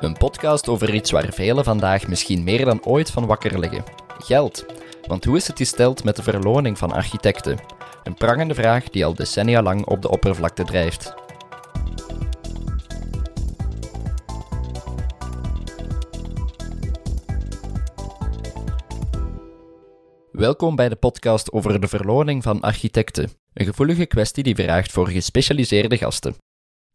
Een podcast over iets waar velen vandaag misschien meer dan ooit van wakker liggen: geld. Want hoe is het gesteld met de verloning van architecten? Een prangende vraag die al decennia lang op de oppervlakte drijft. Welkom bij de podcast over de verloning van architecten. Een gevoelige kwestie die vraagt voor gespecialiseerde gasten.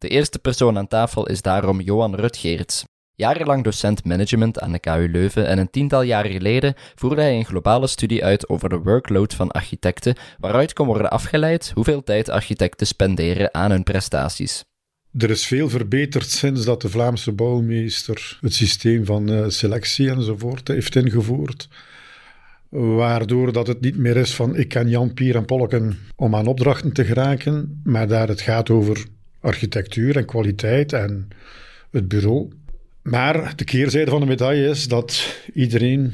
De eerste persoon aan tafel is daarom Johan Rutgeerts. Jarenlang docent management aan de KU Leuven en een tiental jaren geleden voerde hij een globale studie uit over de workload van architecten, waaruit kon worden afgeleid hoeveel tijd architecten spenderen aan hun prestaties. Er is veel verbeterd sinds dat de Vlaamse bouwmeester het systeem van eh, selectie enzovoort heeft ingevoerd. Waardoor dat het niet meer is van ik ken Jan, Pier en Polken om aan opdrachten te geraken, maar daar het gaat over architectuur en kwaliteit en het bureau. Maar de keerzijde van de medaille is dat iedereen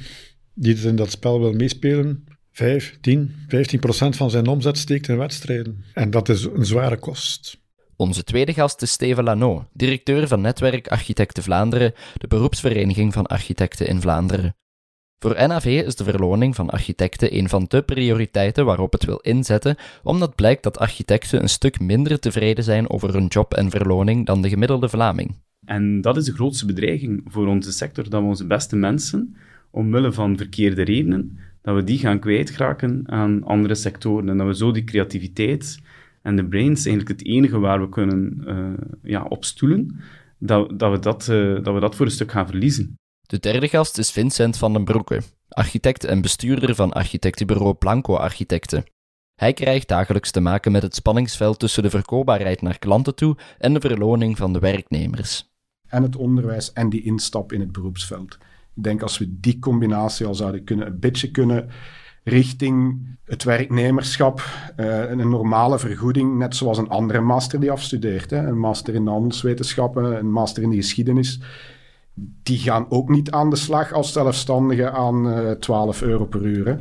die in dat spel wil meespelen, 5, 10, 15 procent van zijn omzet steekt in wedstrijden. En dat is een zware kost. Onze tweede gast is Steven Lano, directeur van Netwerk Architecten Vlaanderen, de beroepsvereniging van architecten in Vlaanderen. Voor NAV is de verloning van architecten een van de prioriteiten waarop het wil inzetten, omdat blijkt dat architecten een stuk minder tevreden zijn over hun job en verloning dan de gemiddelde Vlaming. En dat is de grootste bedreiging voor onze sector, dat we onze beste mensen, omwille van verkeerde redenen, dat we die gaan kwijtraken aan andere sectoren. En dat we zo die creativiteit en de brains, eigenlijk het enige waar we kunnen uh, ja, opstoelen, dat, dat, we dat, uh, dat we dat voor een stuk gaan verliezen. De derde gast is Vincent van den Broeke, architect en bestuurder van architectenbureau Blanco Architecten. Hij krijgt dagelijks te maken met het spanningsveld tussen de verkoopbaarheid naar klanten toe en de verloning van de werknemers. En het onderwijs en die instap in het beroepsveld. Ik denk als we die combinatie al zouden kunnen, een beetje kunnen richting het werknemerschap, uh, een normale vergoeding, net zoals een andere master die afstudeert. Een master in handelswetenschappen, een master in de geschiedenis die gaan ook niet aan de slag als zelfstandigen aan uh, eh, 12 euro per uur. Hè.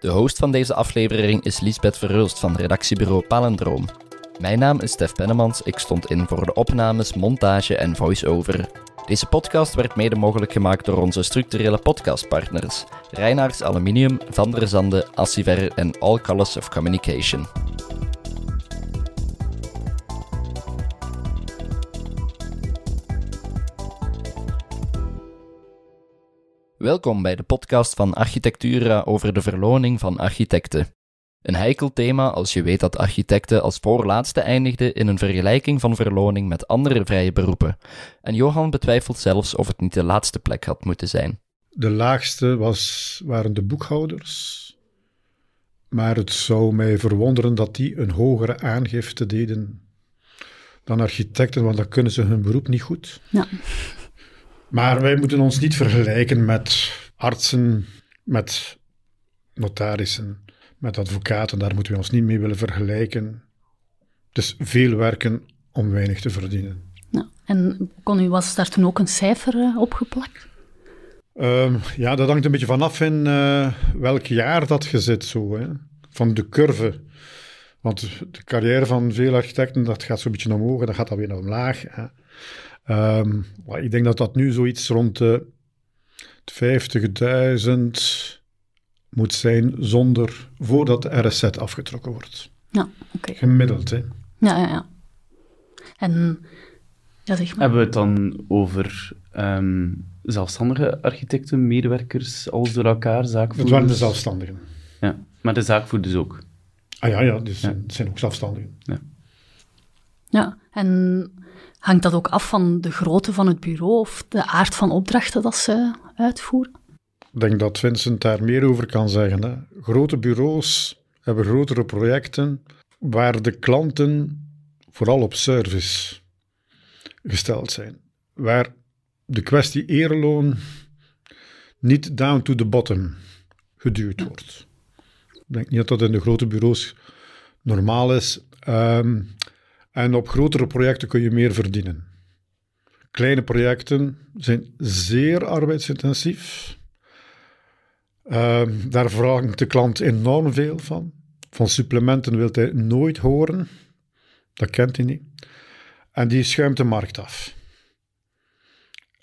De host van deze aflevering is Lisbeth Verhulst van redactiebureau Palendroom. Mijn naam is Stef Pennemans, ik stond in voor de opnames, montage en voice-over. Deze podcast werd mede mogelijk gemaakt door onze structurele podcastpartners Reinaars Aluminium, Van der Zande, Assiver en All Colors of Communication. Welkom bij de podcast van Architectura over de verloning van architecten. Een heikel thema als je weet dat architecten als voorlaatste eindigden in een vergelijking van verloning met andere vrije beroepen. En Johan betwijfelt zelfs of het niet de laatste plek had moeten zijn. De laagste was, waren de boekhouders. Maar het zou mij verwonderen dat die een hogere aangifte deden dan architecten, want dan kunnen ze hun beroep niet goed. Ja. Maar wij moeten ons niet vergelijken met artsen, met notarissen, met advocaten. Daar moeten we ons niet mee willen vergelijken. Dus veel werken om weinig te verdienen. Ja, en kon u, was daar toen ook een cijfer uh, opgeplakt? Um, ja, dat hangt een beetje vanaf in uh, welk jaar dat je zit, zo, hè. van de curve. Want de carrière van veel architecten, dat gaat zo'n beetje omhoog en dan gaat dat weer naar omlaag. Hè. Um, ik denk dat dat nu zoiets rond de 50.000 moet zijn zonder, voordat de RSZ afgetrokken wordt. Ja, oké. Gemiddeld, hè. Ja, ja, ja. En, ja, zeg maar. Hebben we het dan over um, zelfstandige architecten, medewerkers, alles door elkaar, zaakvoerders? Het waren de zelfstandigen. Ja, maar de zaakvoerders ook? Ah ja, ja, dus het zijn ook zelfstandigen. Ja. Ja, en Hangt dat ook af van de grootte van het bureau of de aard van opdrachten dat ze uitvoeren? Ik denk dat Vincent daar meer over kan zeggen. Hè. Grote bureaus hebben grotere projecten waar de klanten vooral op service gesteld zijn. Waar de kwestie eerloon niet down to the bottom geduwd wordt. Ik denk niet dat dat in de grote bureaus normaal is. Um, en op grotere projecten kun je meer verdienen. Kleine projecten zijn zeer arbeidsintensief. Uh, daar vraagt de klant enorm veel van. Van supplementen wil hij nooit horen. Dat kent hij niet. En die schuimt de markt af.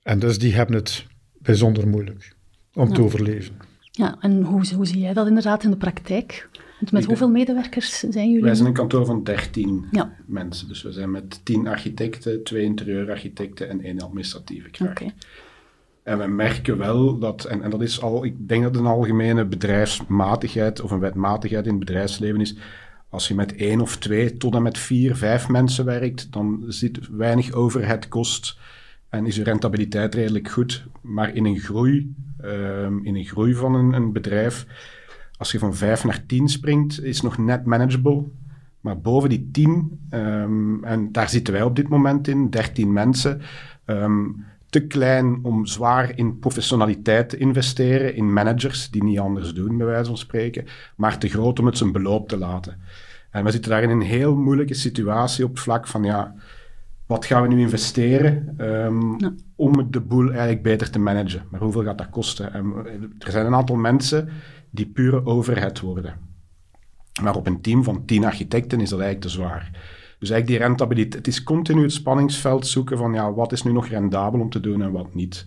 En dus die hebben het bijzonder moeilijk om te overleven. Ja, en hoe, hoe zie jij dat inderdaad in de praktijk? Met hoeveel medewerkers zijn jullie? Wij zijn een kantoor van 13 ja. mensen. Dus we zijn met 10 architecten, 2 interieurarchitecten en één administratieve kracht. Okay. En we merken wel dat, en, en dat is al, ik denk dat een algemene bedrijfsmatigheid of een wetmatigheid in het bedrijfsleven is. Als je met één of twee tot en met vier, vijf mensen werkt, dan zit weinig overhead kost en is je rentabiliteit redelijk goed. Maar in een groei, um, in een groei van een, een bedrijf, als je van 5 naar 10 springt, is nog net manageable. Maar boven die 10, um, ehm, en daar zitten wij op dit moment in, 13 mensen, um, te klein om zwaar in professionaliteit te investeren, in managers die niet anders doen, bij wijze van spreken, maar te groot om het zijn beloop te laten. En we zitten daar in een heel moeilijke situatie op vlak van, ja, wat gaan we nu investeren um, om de boel eigenlijk beter te managen? Maar hoeveel gaat dat kosten? En er zijn een aantal mensen die pure overhead worden. Maar op een team van tien architecten is dat eigenlijk te zwaar. Dus eigenlijk die rentabiliteit, het is continu het spanningsveld zoeken van ja, wat is nu nog rendabel om te doen en wat niet.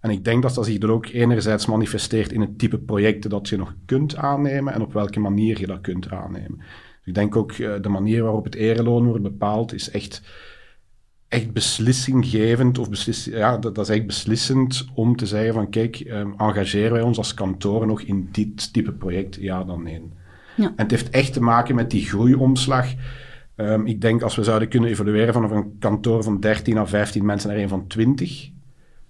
En ik denk dat dat zich er ook enerzijds manifesteert in het type projecten dat je nog kunt aannemen en op welke manier je dat kunt aannemen. Dus ik denk ook uh, de manier waarop het ereloon wordt bepaald is echt, echt beslissinggevend of beslis, ja, dat, dat, is echt beslissend om te zeggen van kijk, um, engageren wij ons als kantoor nog in dit type project? Ja, dan nee. Ja. En het heeft echt te maken met die groeiomslag Um, ik denk als we zouden kunnen evalueren vanaf een kantoor van 13 à 15 mensen naar een van 20,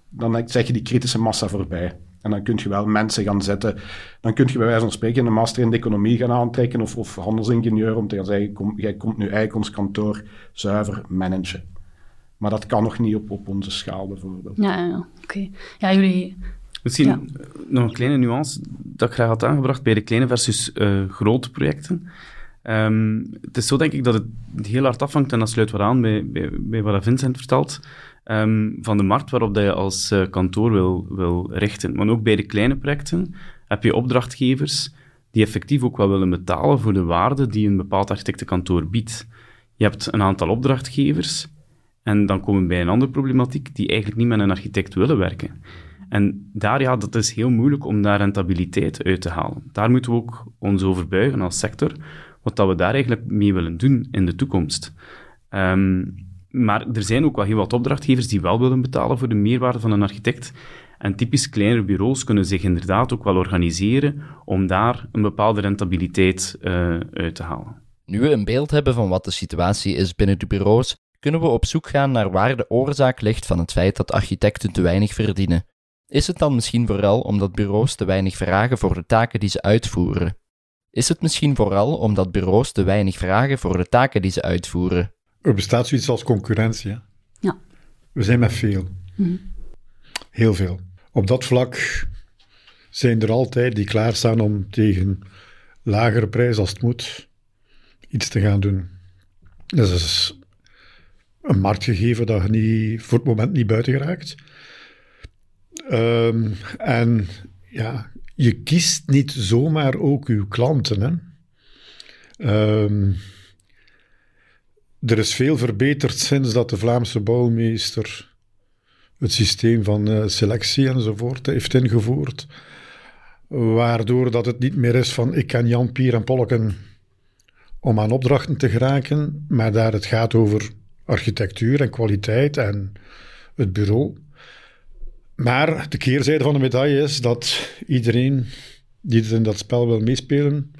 dan zeg je die kritische massa voorbij. En dan kun je wel mensen gaan zetten. Dan kun je bij wijze van spreken een master in de economie gaan aantrekken of, of handelsingenieur om te gaan zeggen, kom, jij komt nu eigenlijk ons kantoor zuiver managen. Maar dat kan nog niet op, op onze schaal bijvoorbeeld. Ja, ja oké. Ja, jullie... Misschien nog een kleine nuance dat ik graag had aangebracht bij de kleine versus uh, grote projecten. Um, het is zo denk ik dat het heel hard afhangt, en dat sluit wel aan bij, bij, bij wat Vincent vertelt, um, van de markt waarop dat je als uh, kantoor wil, wil richten. Maar ook bij de kleine projecten heb je opdrachtgevers die effectief ook wel willen betalen voor de waarde die een bepaald architectenkantoor biedt. Je hebt een aantal opdrachtgevers en dan komen we bij een andere problematiek die eigenlijk niet met een architect willen werken. En daar, ja, dat is heel moeilijk om daar rentabiliteit uit te halen. Daar moeten we ook ons over buigen als sector, wat dat we daar eigenlijk mee willen doen in de toekomst. Um, maar er zijn ook wel heel wat opdrachtgevers die wel willen betalen voor de meerwaarde van een architect. En typisch kleinere bureaus kunnen zich inderdaad ook wel organiseren om daar een bepaalde rentabiliteit uh, uit te halen. Nu we een beeld hebben van wat de situatie is binnen de bureaus, kunnen we op zoek gaan naar waar de oorzaak ligt van het feit dat architecten te weinig verdienen. Is het dan misschien vooral omdat bureaus te weinig vragen voor de taken die ze uitvoeren? Is het misschien vooral omdat bureaus te weinig vragen voor de taken die ze uitvoeren? Er bestaat zoiets als concurrentie. Ja. We zijn met veel. Mhm. Heel veel. Op dat vlak zijn er altijd die klaarstaan om tegen lagere prijs als het moet iets te gaan doen. Dat is een marktgegeven dat je niet, voor het moment niet buiten geraakt. Um, en ja, je kiest niet zomaar ook uw klanten. Hè? Um, er is veel verbeterd sinds dat de Vlaamse bouwmeester het systeem van uh, selectie enzovoort heeft ingevoerd. Waardoor dat het niet meer is van ik ken Jan, Pier en Polken om aan opdrachten te geraken, maar daar het gaat over architectuur en kwaliteit en het bureau. Maar de keerzijde van de medaille is dat iedereen die in dat spel wil meespelen,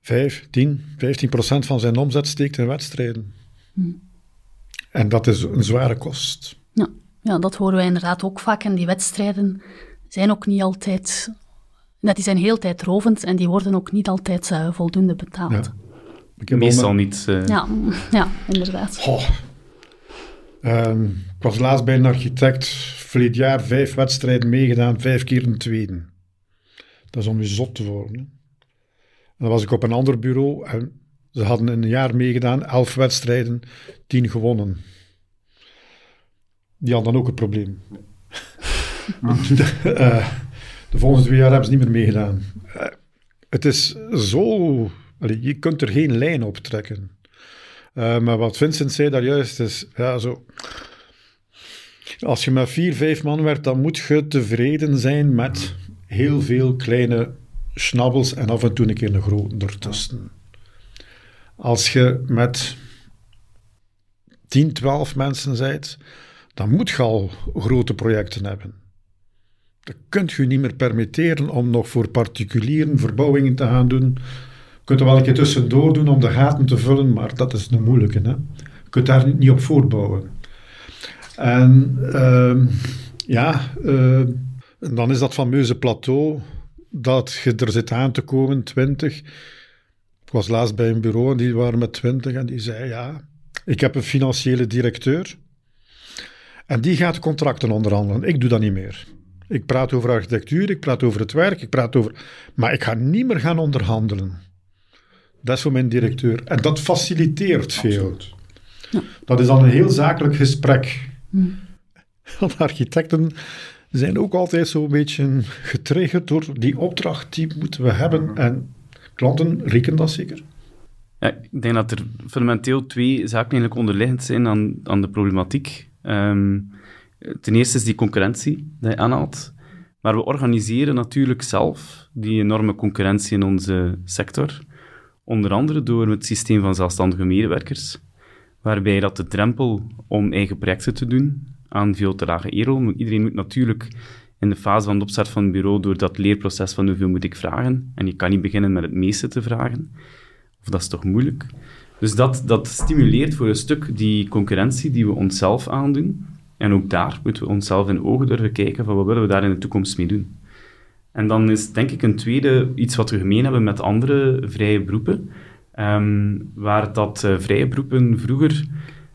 5, 10, 15 procent van zijn omzet steekt in wedstrijden. Hm. En dat is een zware kost. Ja. ja, dat horen wij inderdaad ook vaak. En die wedstrijden zijn ook niet altijd... Dat die zijn heel tijdrovend en die worden ook niet altijd uh, voldoende betaald. Ja. Meestal niet. Uh... Ja, ja, inderdaad. Oh. Um, ik was laatst bij een architect, verleden jaar vijf wedstrijden meegedaan, vijf keer een tweede. Dat is om je zot te worden dan was ik op een ander bureau en ze hadden een jaar meegedaan, elf wedstrijden, tien gewonnen. Die hadden dan ook een probleem. de, uh, de, volgende twee jaar hebben ze niet meer meegedaan. Uh, het is zo... Je kunt er geen lijn op trekken. Uh, maar wat Vincent zei daar juist is, ja, zo... Als je met vier, vijf man werkt, dan moet je tevreden zijn met heel veel kleine schnabbels en af en toe een keer een grote ertussen. Als je met 10, 12 mensen bent, dan moet je al grote projecten hebben. Dat kunt je niet meer permitteren om nog voor particulieren verbouwingen te gaan doen. Kunt er wel een keer tussendoor doen om de gaten te vullen, maar dat is een moeilijke. Hè? Je kunt daar niet op voortbouwen. En uh, ja, uh, dan is dat fameuze plateau dat je er zit aan te komen, 20. Ik was laatst bij een bureau en die waren met 20 en die zei: Ja, ik heb een financiële directeur en die gaat contracten onderhandelen. Ik doe dat niet meer. Ik praat over architectuur, ik praat over het werk, ik praat over. Maar ik ga niet meer gaan onderhandelen. Dat is voor mijn directeur. En dat faciliteert veel. Ja. Dat is dan een heel zakelijk gesprek. Hm. Architecten zijn ook altijd zo'n beetje getriggerd door die opdracht die moeten we hebben. En klanten rekenen dat zeker. Ja, ik denk dat er fundamenteel twee zaken eigenlijk onderliggend zijn aan, aan de problematiek. Ehm, ten eerste is die concurrentie die je aanhaalt. Maar we organiseren natuurlijk zelf die enorme concurrentie in onze sector. Onder andere door het systeem van zelfstandige medewerkers, waarbij dat de drempel om eigen projecten te doen aan veel te lage eerrol. Iedereen moet natuurlijk in de fase van de opstart van het bureau door dat leerproces van hoeveel moet ik vragen. En je kan niet beginnen met het meeste te vragen. Of dat is toch moeilijk. Dus dat, dat stimuleert voor een stuk die concurrentie die we onszelf aandoen. En ook daar moeten we onszelf in ogen durven kijken van wat willen we daar in de toekomst mee doen. En dan is denk ik een tweede iets wat we gemeen hebben met andere vrije beroepen, um, waar dat uh, vrije beroepen vroeger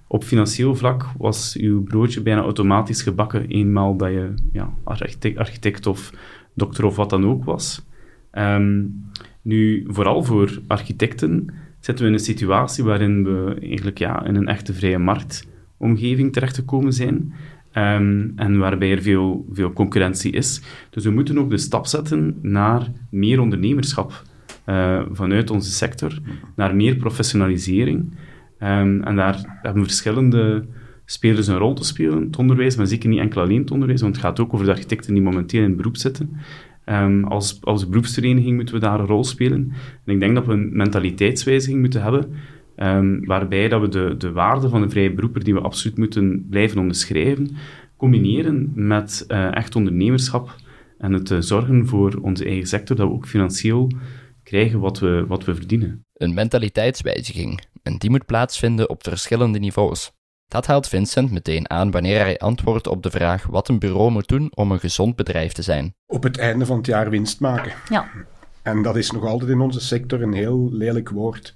op financieel vlak was uw broodje bijna automatisch gebakken, eenmaal dat je ja, architect, architect of dokter of wat dan ook was. Um, nu, vooral voor architecten zitten we in een situatie waarin we eigenlijk ja, in een echte vrije marktomgeving terechtgekomen zijn. Um, en waarbij er veel, veel concurrentie is. Dus we moeten ook de stap zetten naar meer ondernemerschap uh, vanuit onze sector, naar meer professionalisering. Um, en daar hebben verschillende spelers een rol te spelen, het onderwijs, maar zeker niet enkel alleen het onderwijs, want het gaat ook over de architecten die momenteel in het beroep zitten. Um, als, als beroepsvereniging moeten we daar een rol spelen. En ik denk dat we een mentaliteitswijziging moeten hebben, um, waarbij dat we de, de waarde van de vrije beroeper, die we absoluut moeten blijven onderschrijven, combineren met uh, echt ondernemerschap en het uh, zorgen voor onze eigen sector, dat we ook financieel krijgen wat we, wat we verdienen. Een mentaliteitswijziging, en die moet plaatsvinden op verschillende niveaus. Dat haalt Vincent meteen aan wanneer hij antwoordt op de vraag wat een bureau moet doen om een gezond bedrijf te zijn. Op het einde van het jaar winst maken. Ja. En dat is nog altijd in onze sector een heel lelijk woord.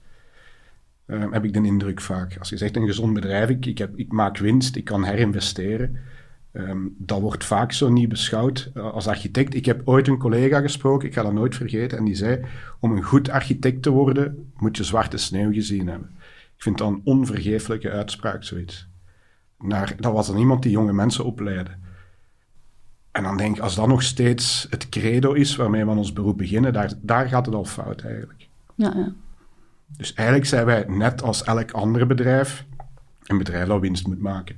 Uh, heb ik de indruk vaak. Als je zegt een gezond bedrijf, ik, ik, heb, ik maak winst, ik kan herinvesteren. Um, dat wordt vaak zo niet beschouwd. Uh, als architect, ik heb ooit een collega gesproken, ik ga dat nooit vergeten, en die zei, om een goed architect te worden, moet je zwarte sneeuw gezien hebben. Ik vind dat een onvergeeflijke uitspraak, zoiets. Naar, dat was dan iemand die jonge mensen opleidde. En dan denk ik, als dat nog steeds het credo is waarmee we aan ons beroep beginnen, daar, daar gaat het al fout eigenlijk. Ja, ja. Dus eigenlijk zijn wij net als elk ander bedrijf een bedrijf dat winst moet maken.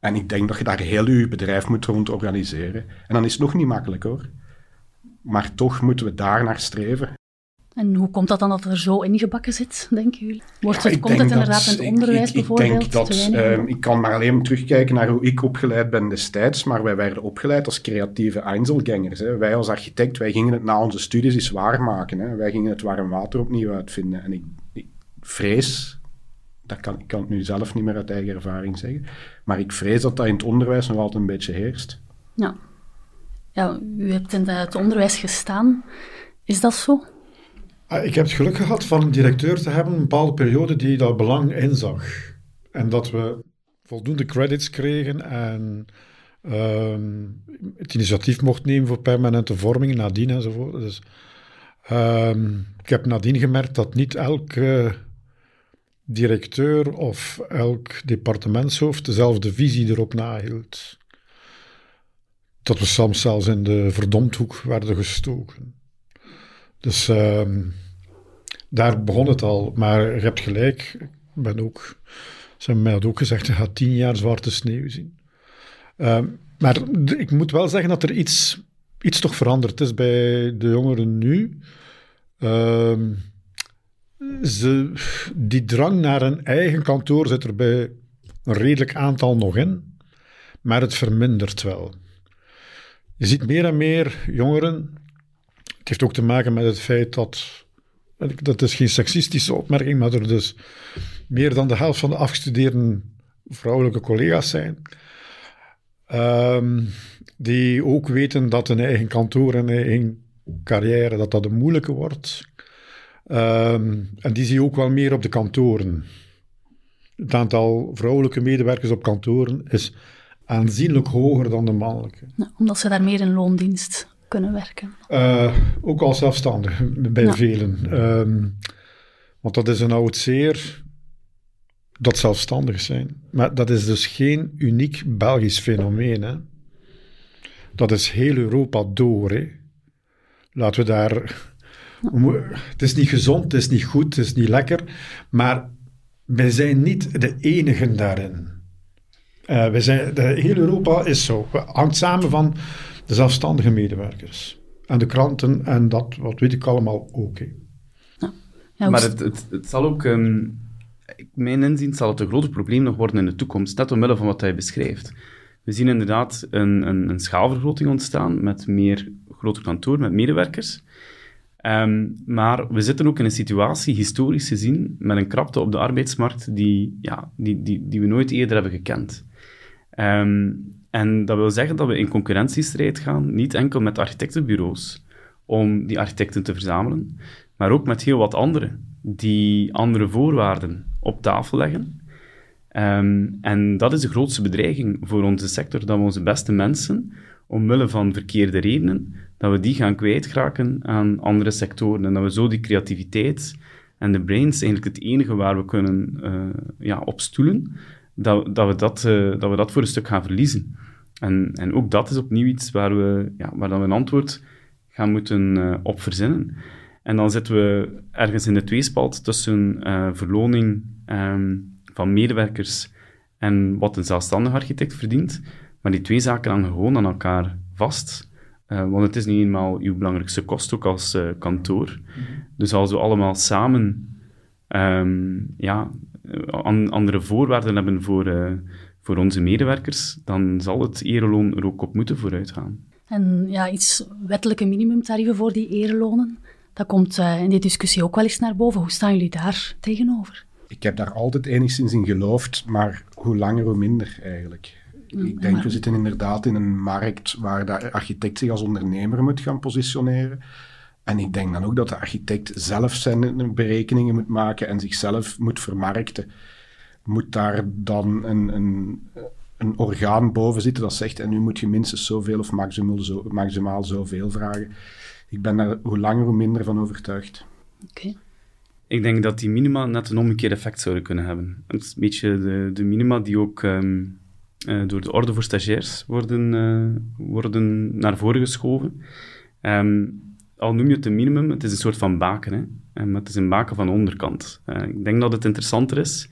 En ik denk dat je daar heel je bedrijf moet rond organiseren. En dan is het nog niet makkelijk hoor. Maar toch moeten we daar naar streven. En hoe komt dat dan dat er zo ingebakken zit, denken jullie? Wordt het, komt het inderdaad in het onderwijs ik, bijvoorbeeld? Ik, denk dat, uh, ik kan maar alleen terugkijken naar hoe ik opgeleid ben destijds, maar wij werden opgeleid als creatieve Einzelgangers. Hè. Wij als architect, wij gingen het na onze studies eens waarmaken. Hè. Wij gingen het warm water opnieuw uitvinden. En ik, ik vrees, dat kan, ik kan het nu zelf niet meer uit eigen ervaring zeggen, maar ik vrees dat dat in het onderwijs nog altijd een beetje heerst. Ja. ja u hebt in het onderwijs gestaan. Is dat zo? Ah, ik heb het geluk gehad van een directeur te hebben, een bepaalde periode, die dat belang inzag. En dat we voldoende credits kregen en uh, het initiatief mocht nemen voor permanente vorming nadien enzovoort. Dus, uh, ik heb nadien gemerkt dat niet elke directeur of elk departementshoofd dezelfde visie erop nahield. Dat we soms zelfs in de verdomdhoek werden gestoken. Dus uh, daar begon het al. Maar je hebt gelijk, ben ook, ze hebben mij ook gezegd, je gaat tien jaar zwarte sneeuw zien. Ehm, maar ik moet wel zeggen dat er iets, iets toch veranderd is bij de jongeren nu. Ehm, ze, die drang naar een eigen kantoor zit er bij een redelijk aantal nog in, maar het vermindert wel. Je ziet meer en meer jongeren. Het heeft ook te maken met het feit dat. Dat is geen seksistische opmerking, maar er dus meer dan de helft van de afgestudeerde vrouwelijke collega's zijn. Ehm, die ook weten dat een eigen kantoor en een eigen carrière dat dat een moeilijke wordt. Ehm, en die zie je ook wel meer op de kantoren. Het aantal vrouwelijke medewerkers op kantoren is aanzienlijk hoger dan de mannelijke. omdat ze daar meer in loondienst kunnen werken. Uh, ook als zelfstandig bij velen. Ehm, want dat is een oud zeer dat zelfstandig zijn. Maar dat is dus geen uniek Belgisch fenomeen. Hè? Dat is heel Europa door. Hè? Laten we daar. Het is niet gezond, het is niet goed, het is niet lekker. Maar wij zijn niet de enigen daarin. Uh, wij zijn, de, heel Europa is zo. Het hangt samen van de zelfstandige medewerkers. En de kranten en dat, wat weet ik allemaal ook. Ja, maar het, het, het, zal ook, um, mijn inzien, zal het een groter probleem nog worden in de toekomst, net omwille van wat hij beschrijft. We zien inderdaad een, een, een schaalvergroting ontstaan met meer groter kantoor, met medewerkers. Um, maar we zitten ook in een situatie, historisch gezien, met een krapte op de arbeidsmarkt die, ja, die, die, die we nooit eerder hebben gekend. Um, en dat wil zeggen dat we in concurrentiestrijd gaan, niet enkel met architectenbureaus, om die architecten te verzamelen, maar ook met heel wat anderen, die andere voorwaarden op tafel leggen. Um, en dat is de grootste bedreiging voor onze sector, dat we onze beste mensen, omwille van verkeerde redenen, dat we die gaan kwijtraken aan andere sectoren. En dat we zo die creativiteit en de brains, eigenlijk het enige waar we kunnen uh, ja, op stoelen, dat, dat, we dat, uh, dat we dat voor een stuk gaan verliezen. En, en ook dat is opnieuw iets waar we, ja, waar dan we een antwoord gaan moeten uh, op verzinnen. En dan zitten we ergens in de tweespalt tussen verloning um, van medewerkers en wat een zelfstandig architect verdient. Maar die twee zaken hangen gewoon aan elkaar vast. Uh, want het is niet eenmaal uw belangrijkste kost, ook als uh, kantoor. Mhm. Dus als we allemaal samen um, ja, an andere voorwaarden hebben voor, uh, voor onze medewerkers, dan zal het ereloon er ook op moeten vooruitgaan. En ja, iets wettelijke minimumtarieven voor die erelonen, dat komt in die discussie ook wel eens naar boven. Hoe staan jullie daar tegenover? Ik heb daar altijd enigszins in geloofd, maar hoe langer hoe minder eigenlijk. Ik denk, we zitten inderdaad in een markt waar de architect zich als ondernemer moet gaan positioneren. En ik denk dan ook dat de architect zelf zijn berekeningen moet maken en zichzelf moet vermarkten. Moet daar dan een, een, een orgaan boven zitten dat zegt, en nu moet je minstens zoveel of maximaal, zo, maximaal zoveel vragen. Ik ben daar hoe langer hoe minder van overtuigd. Oké. Ik denk dat die minima net een omgekeerd effect zouden kunnen hebben. Het is een beetje de, de minima die ook ehm, uh, door de Orde voor Stagiairs worden, uh, worden naar voren geschoven. Um, al noem je het een minimum, het is een soort van baken. Hè? Um, het is een baken van de onderkant. Uh, ik denk dat het interessanter is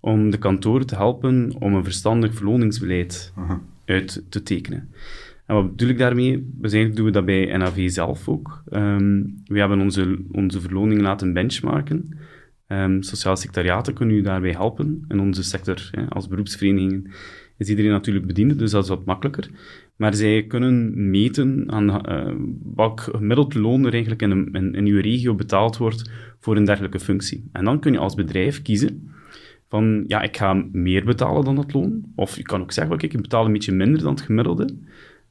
om de kantoren te helpen om een verstandig verloningsbeleid uit te tekenen. En wat bedoel ik daarmee? Waarschijnlijk doen we dat bij NAV zelf ook. Um, we hebben onze, onze verloning laten benchmarken. Um, sociale secretariaten kunnen u daarbij helpen. In onze sector, hè, als beroepsverenigingen, is iedereen natuurlijk bediend, dus dat is wat makkelijker. Maar zij kunnen meten aan uh, welk gemiddeld loon er eigenlijk in, een, in, in uw regio betaald wordt voor een dergelijke functie. En dan kun je als bedrijf kiezen van, ja, ik ga meer betalen dan dat loon. Of je kan ook zeggen, kijk, ik betaal een beetje minder dan het gemiddelde.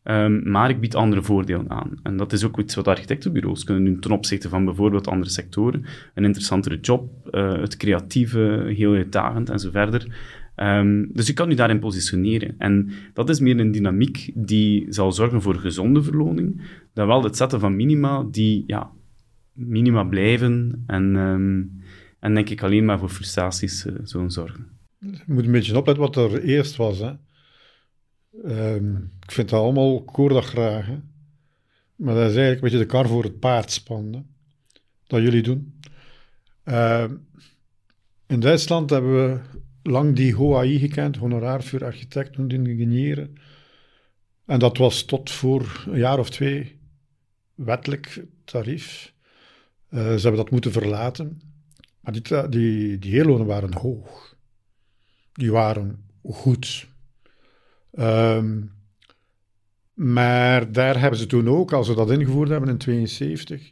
Um, maar ik bied andere voordelen aan. En dat is ook iets wat architectenbureaus kunnen doen ten opzichte van bijvoorbeeld andere sectoren. Een interessantere job, uh, het creatieve, heel uitdagend en zo verder. Um, dus je kan je daarin positioneren. En dat is meer een dynamiek die zal zorgen voor gezonde verloning, dan wel het zetten van minima die ja, minima blijven en, um, en denk ik alleen maar voor frustraties uh, zullen zorgen. Je moet een beetje opletten wat er eerst was. Hè. Um, ik vind dat allemaal koordag graag. Maar dat is eigenlijk een beetje de kar voor het paard spannen. Dat jullie doen. Uh, in Duitsland hebben we lang die HOAI gekend, honoraar voor architecten en ingenieuren. En dat was tot voor een jaar of twee wettelijk tarief. Uh, ze hebben dat moeten verlaten. Maar die, die, heerlonen waren hoog. Die waren goed. Um, maar daar hebben ze toen ook, als ze dat ingevoerd hebben in 1972,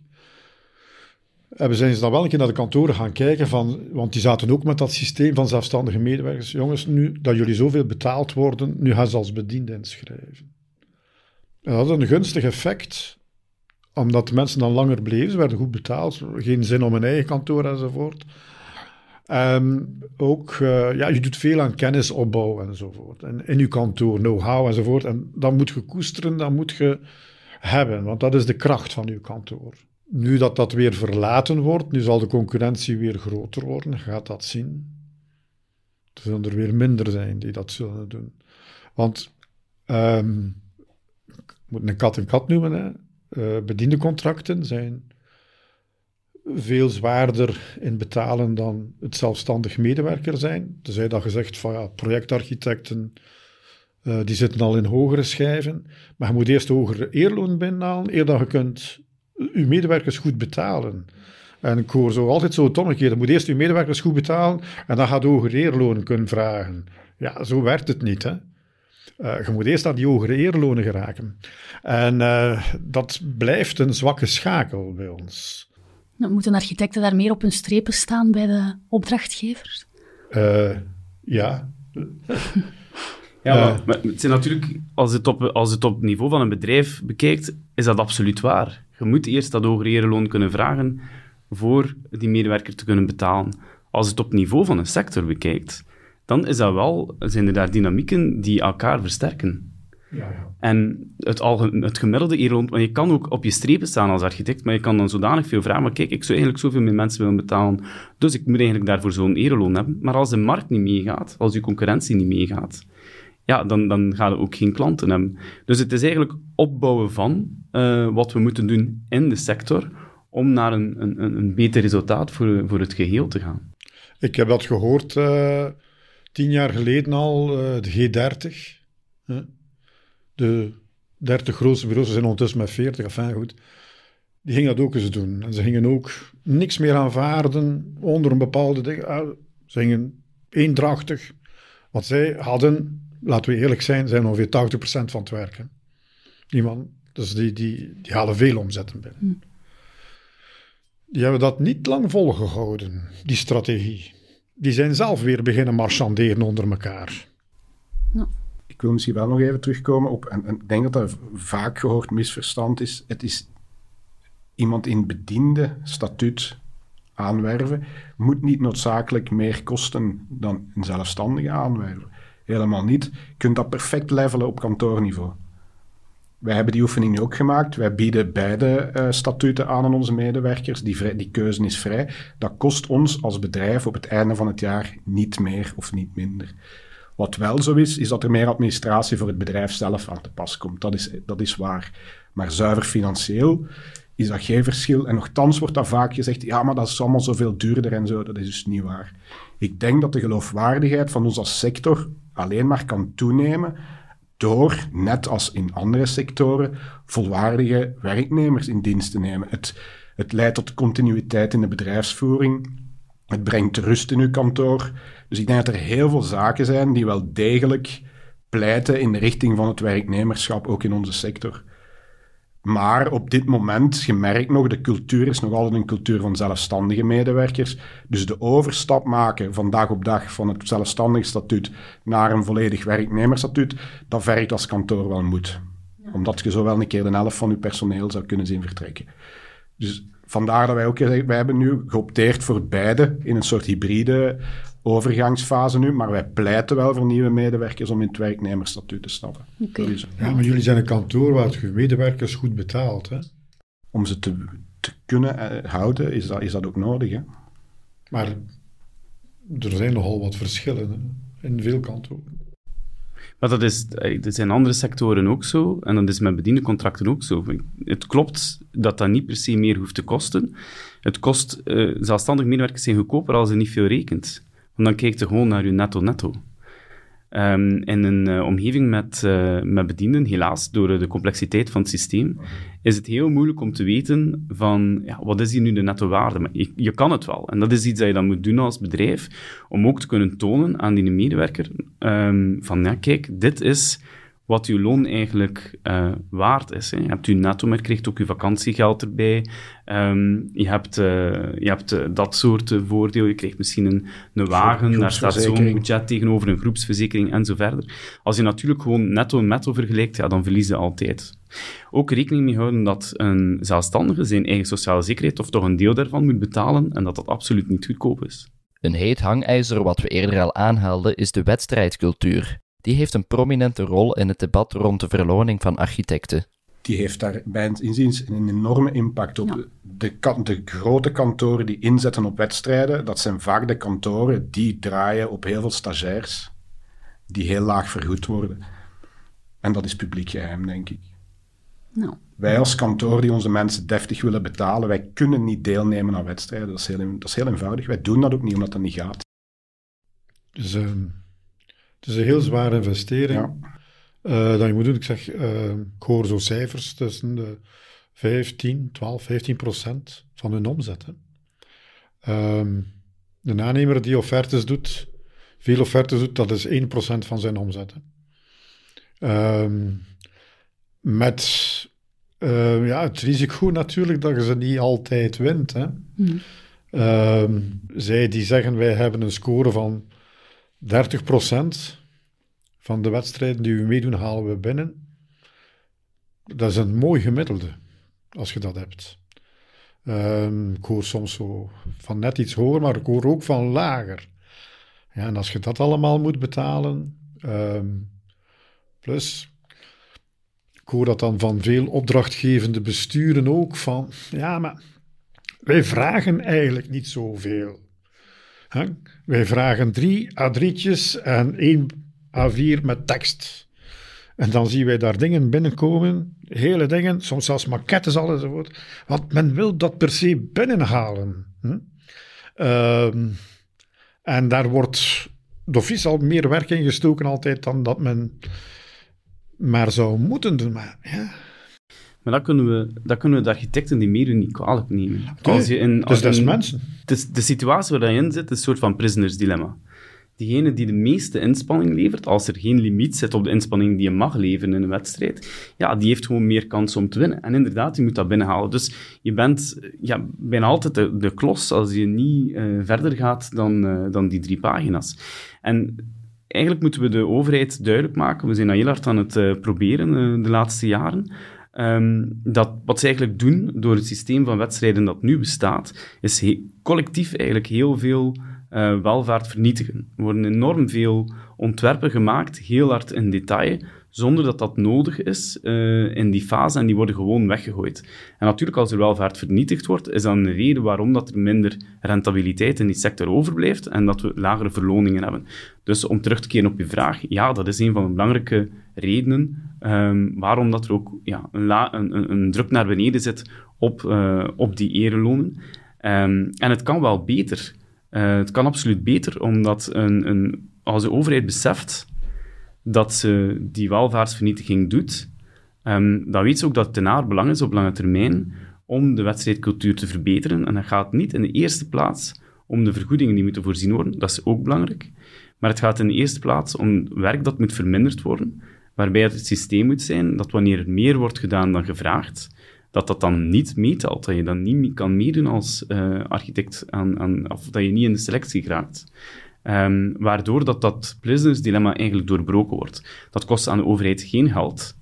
hebben ze dan wel een keer naar de kantoren gaan kijken, van, want die zaten ook met dat systeem van zelfstandige medewerkers. Jongens, nu dat jullie zoveel betaald worden, nu gaan ze als bediende inschrijven. En dat had een gunstig effect, omdat de mensen dan langer bleven, ze werden goed betaald, geen zin om een eigen kantoor enzovoort. Um, ook, uh, ja, je doet veel aan kennisopbouw enzovoort. En in je kantoor, know-how enzovoort. En dat moet je koesteren, dat moet je hebben, want dat is de kracht van je kantoor. Nu dat dat weer verlaten wordt, nu zal de concurrentie weer groter worden, gaat dat zien. Er zullen er weer minder zijn die dat zullen doen. Want, um, ik moet een kat en kat noemen, hè. Uh, bediendecontracten zijn veel zwaarder in betalen dan het zelfstandig medewerker zijn. Tenzij dat je zegt van ja, projectarchitecten, uh, die zitten al in hogere schijven. Maar je moet eerst hogere eerloon binnenhalen, eer dat je kunt je medewerkers goed betalen. En ik hoor zo altijd zo het. Je moet eerst je medewerkers goed betalen en dan gaat je hogere eerlonen kunnen vragen. Ja, zo werkt het niet, hè. Uh, je moet eerst aan die hogere eerlonen geraken. En uh, dat blijft een zwakke schakel bij ons. Nou, moeten architecten daar meer op hun strepen staan bij de opdrachtgevers? Uh, ja. ja, maar, maar, het zijn natuurlijk, als het, op, als het op niveau van een bedrijf bekijkt, is dat absoluut waar. Je moet eerst dat hogere loon kunnen vragen voor die medewerker te kunnen betalen. Als het op niveau van een sector bekijkt, dan is dat wel, zijn er daar dynamieken die elkaar versterken. Ja, ja. En het, het gemiddelde eerloon, want je kan ook op je strepen staan als architect, maar je kan dan zodanig veel vragen, maar kijk, ik zou eigenlijk zoveel meer mensen willen betalen, dus ik moet eigenlijk daarvoor zo'n ereloon hebben. Maar als de markt niet meegaat, als je concurrentie niet meegaat, ja, dan, dan gaan we ook geen klanten hebben. Dus het is eigenlijk opbouwen van uh, wat we moeten doen in de sector om naar een, een, een beter resultaat voor, voor het geheel te gaan. Ik heb dat gehoord uh, tien jaar geleden al, uh, de G30. De 30 grootste bureaus, zijn ondertussen met 40, enfin goed. Die gingen dat ook eens doen. En ze gingen ook niks meer aanvaarden onder een bepaalde ding. Ah, ze gingen eendrachtig. Want zij hadden, laten we eerlijk zijn, zijn ongeveer 80% van het werk. Die man, dus die, die, die halen veel omzetten binnen. Hm. Die hebben dat niet lang volgehouden, die strategie. Die zijn zelf weer beginnen marchanderen onder elkaar. Ja ik wil misschien wel nog even terugkomen op, en, en ik denk dat dat vaak gehoord misverstand is. Het is iemand in bediende statuut aanwerven, moet niet noodzakelijk meer kosten dan een zelfstandige aanwerven. Helemaal niet. Je kunt dat perfect levelen op kantoorniveau. Wij hebben die oefening nu ook gemaakt. Wij bieden beide uh, statuten aan aan onze medewerkers. Die, die keuze is vrij. Dat kost ons als bedrijf op het einde van het jaar niet meer of niet minder. Wat wel zo is, is dat er meer administratie voor het bedrijf zelf aan te pas komt. Dat is, dat is waar. Maar zuiver financieel is dat geen verschil. En nogthans wordt dat vaak gezegd, ja, maar dat is allemaal zoveel duurder en zo. Dat is dus niet waar. Ik denk dat de geloofwaardigheid van ons als sector alleen maar kan toenemen door, net als in andere sectoren, volwaardige werknemers in dienst te nemen. Het, het leidt tot continuïteit in de bedrijfsvoering. Het brengt rust in uw kantoor. Dus ik denk dat er heel veel zaken zijn die wel degelijk pleiten in de richting van het werknemerschap, ook in onze sector. Maar op dit moment, je merkt nog, de cultuur is nog altijd een cultuur van zelfstandige medewerkers. Dus de overstap maken van dag op dag van het zelfstandig statuut naar een volledig werknemersstatuut, dat vergt als kantoor wel moed. Omdat je zo wel een keer de helft van je personeel zou kunnen zien vertrekken. Dus vandaar dat wij ook wij hebben nu geopteerd voor beide in een soort hybride overgangsfase nu, maar wij pleiten wel voor nieuwe medewerkers om in het werknemersstatuut te stappen. Ja, maar jullie zijn een kantoor waar je medewerkers goed betaalt, hè? Om ze te, te kunnen eh, houden, is dat, is dat ook nodig, hè? Maar er zijn nogal wat verschillen in veel kantoren. Maar dat is, eh, dat zijn andere sectoren ook zo. En dat is met bediendencontracten ook zo. Het klopt dat dat niet per se meer hoeft te kosten. Het kost, uh, zelfstandig medewerkers zijn goedkoper als je niet veel rekent. Want dan kijkt je gewoon naar je netto-netto. Ehm, in een uh, omgeving met, uh, met bedienden, helaas, door de complexiteit van het systeem, is het heel moeilijk om te weten van, ja, wat is hier nu de netto waarde? Maar je, kan het wel. En dat is iets dat je dan moet doen als bedrijf, om ook te kunnen tonen aan die medewerker um, van, ja, kijk, dit is wat je loon eigenlijk uh, waard is. Hè. Je hebt je netto, maar je krijgt ook je vakantiegeld erbij. Um, je hebt, uh, je hebt uh, dat soort voordeel. Je krijgt misschien een, een wagen, daar staat zo'n budget tegenover een groepsverzekering en zo verder. Als je natuurlijk gewoon netto en netto vergelijkt, ja, dan verlies je altijd. Ook rekening mee houden dat een zelfstandige zijn eigen sociale zekerheid of toch een deel daarvan moet betalen en dat dat absoluut niet goedkoop is. Een heet hangijzer wat we eerder al aanhaalden is de wedstrijdcultuur die heeft een prominente rol in het debat rond de verloning van architecten. Die heeft daar bij het inziens een enorme impact op. De, de, grote kantoren die inzetten op wedstrijden, dat zijn vaak de kantoren die draaien op heel veel stagiairs, die heel laag vergoed worden. En dat is publiek geheim, denk ik. Nou. Wij als kantoor die onze mensen deftig willen betalen, wij kunnen niet deelnemen aan wedstrijden. Dat is heel, dat is heel eenvoudig. Wij doen dat ook niet omdat dat niet gaat. Dus ehm, het is een heel zware investering. Ja. Uh, dat je moet doen, ik zeg, uh, ik hoor zo cijfers tussen de 15, 12, 15 procent van hun omzet. Um, de aannemer die offertes doet, veel offertes doet, dat is 1 procent van zijn omzet. Um, met uh, ja, het risico natuurlijk dat je ze niet altijd wint. Hè. Mm. Um, zij die zeggen, wij hebben een score van 30% van de wedstrijden die we meedoen, halen we binnen. Dat is een mooi gemiddelde, als je dat hebt. Um, ik hoor soms zo van net iets hoger, maar ik hoor ook van lager. Ja, en als je dat allemaal moet betalen, um, plus, ik hoor dat dan van veel opdrachtgevende besturen ook van, ja, maar wij vragen eigenlijk niet zoveel. Wij vragen drie A3'tjes en één A4 met tekst. En dan zien wij daar dingen binnenkomen, hele dingen, soms zelfs maquettes al enzovoort. Want men wil dat per se binnenhalen. Hm? Uh, en daar wordt d'office al meer werk in gestoken altijd dan dat men maar zou moeten doen. Maar ja, maar dat kunnen we, dat kunnen we de architecten die meedoen niet kwalijk nemen. Als je in, dus dat is mensen. De, de situatie waar je in zit, is een soort van prisoners dilemma. Diegene die de meeste inspanning levert, als er geen limiet zit op de inspanning die je mag leveren in een wedstrijd, ja, die heeft gewoon meer kans om te winnen. En inderdaad, je moet dat binnenhalen. Dus je bent ja, bijna altijd de, de klos als je niet uh, verder gaat dan, uh, dan die drie pagina's. En eigenlijk moeten we de overheid duidelijk maken, we zijn al heel hard aan het uh, proberen de laatste jaren, Um, dat, wat ze eigenlijk doen door het systeem van wedstrijden dat nu bestaat, is collectief eigenlijk heel veel uh, welvaart vernietigen. Er worden enorm veel ontwerpen gemaakt, heel hard in detail, zonder dat dat nodig is uh, in die fase en die worden gewoon weggegooid. En natuurlijk, als er welvaart vernietigd wordt, is dat een reden waarom dat er minder rentabiliteit in die sector overblijft en dat we lagere verloningen hebben. Dus om terug te keren op je vraag, ja, dat is een van de belangrijke redenen um, waarom dat er ook ja, een, een, een, druk naar beneden zit op, uh, op die erelonen. Um, en het kan wel beter. Uh, het kan absoluut beter, omdat een, een, als de overheid beseft dat ze die welvaartsvernietiging doet, um, dan weet ze ook dat het ten haar belang is op lange termijn om de wedstrijdcultuur te verbeteren. En dat gaat niet in de eerste plaats om de vergoedingen die moeten voorzien worden, dat is ook belangrijk. Maar het gaat in de eerste plaats om werk dat moet verminderd worden, waarbij het, systeem moet zijn dat wanneer er meer wordt gedaan dan gevraagd, dat dat dan niet meetelt, dat je dan niet kan meedoen als uh, architect, aan, aan, of dat je niet in de selectie geraakt. Um, waardoor dat, dat business dilemma eigenlijk doorbroken wordt. Dat kost aan de overheid geen geld.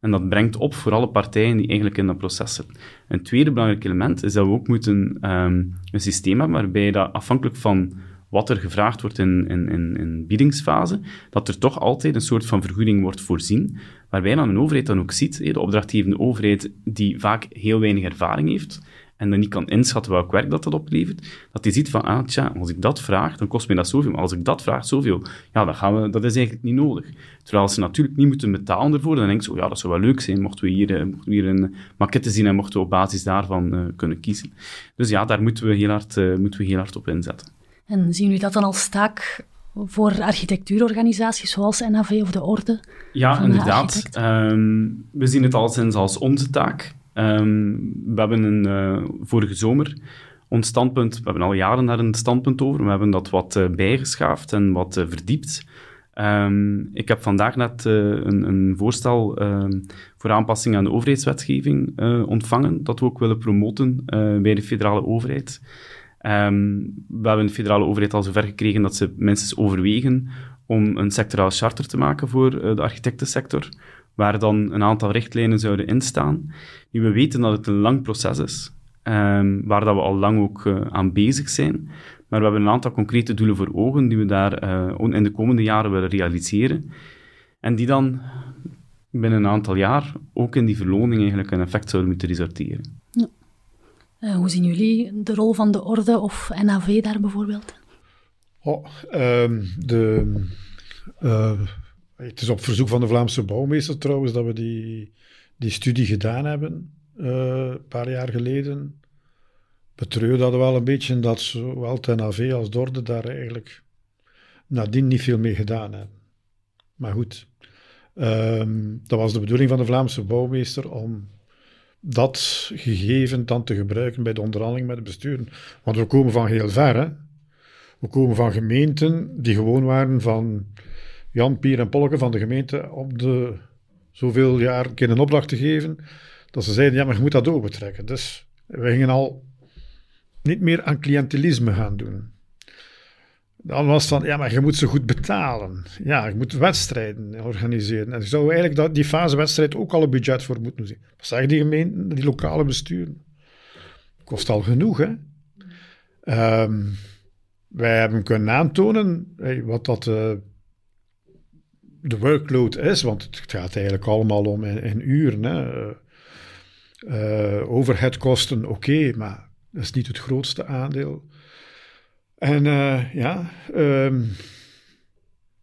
En dat brengt op voor alle partijen die eigenlijk in dat proces zitten. Een tweede belangrijk element is dat we ook moeten um, een systeem hebben waarbij dat afhankelijk van wat er gevraagd wordt in, in, in, in biedingsfase, dat er toch altijd een soort van vergoeding wordt voorzien, waarbij dan een overheid dan ook ziet, de opdrachtgevende overheid die vaak heel weinig ervaring heeft, en dan niet kan inschatten welk werk dat dat oplevert, dat hij ziet van, ah, tja, als ik dat vraag, dan kost mij dat zoveel. Maar als ik dat vraag, zoveel, ja, dan gaan we, dat is eigenlijk niet nodig. Terwijl ze natuurlijk niet moeten betalen ervoor, dan denk ik zo, ja, dat zou wel leuk zijn, mochten we hier, uh, mochten we hier een maquette zien en mochten we op basis daarvan uh, kunnen kiezen. Dus ja, daar moeten we heel hard, uh, moeten we heel hard op inzetten. En zien jullie dat dan als taak voor architectuurorganisaties zoals NAV of de Orde? Ja, inderdaad. Ehm, we zien het al sinds als onze taak. Ehm, we hebben een, uh, vorige zomer ons standpunt, we hebben al jaren daar een standpunt over, we hebben dat wat uh, bijgeschaafd en wat uh, verdiept. Um, ik heb vandaag net een, een, voorstel voor aanpassing aan de overheidswetgeving ontvangen, dat we ook willen promoten bij de federale overheid. We hebben de federale overheid al zover gekregen dat ze minstens overwegen om een sectoraal charter te maken voor de architectensector, waar dan een aantal richtlijnen zouden instaan. Nu, we weten dat het een lang proces is, um, waar dat we al lang ook uh, aan bezig zijn, maar we hebben een aantal concrete doelen voor ogen die we daar uh, in de komende jaren willen realiseren, en die dan binnen een aantal jaar ook in die verloning eigenlijk een effect zouden moeten resulteren. Ja. Uh, hoe zien jullie de rol van de orde of NAV daar bijvoorbeeld? Oh, um, de, uh, het is op verzoek van de Vlaamse bouwmeester trouwens dat we die, die studie gedaan hebben, uh, een paar jaar geleden. Betreur dat wel een beetje dat zowel het NAV als de orde daar eigenlijk nadien niet veel mee gedaan hebben. Maar goed, um, dat was de bedoeling van de Vlaamse bouwmeester om dat gegeven dan te gebruiken bij de onderhandeling met de besturen. Want we komen van heel ver. Hè? We komen van gemeenten die gewoon waren van Jan, Pier en Polke van de gemeente op de zoveel jaar een keer een opdracht te geven, dat ze zeiden, ja, maar je moet dat overtrekken. Dus we gingen al niet meer aan cliëntelisme gaan doen. Dan was het van, ja, maar je moet ze goed betalen. Ja, je moet wedstrijden organiseren. En je zou eigenlijk die fase wedstrijd ook al een budget voor moeten zien. Wat zeggen die gemeenten, die lokale besturen? Kost al genoeg, hè? Um, wij hebben kunnen aantonen wat dat uh, de workload is, want het gaat eigenlijk allemaal om in, uren. Hè. Uh, overheadkosten, oké, maar dat is niet het grootste aandeel. En uh, ja, um,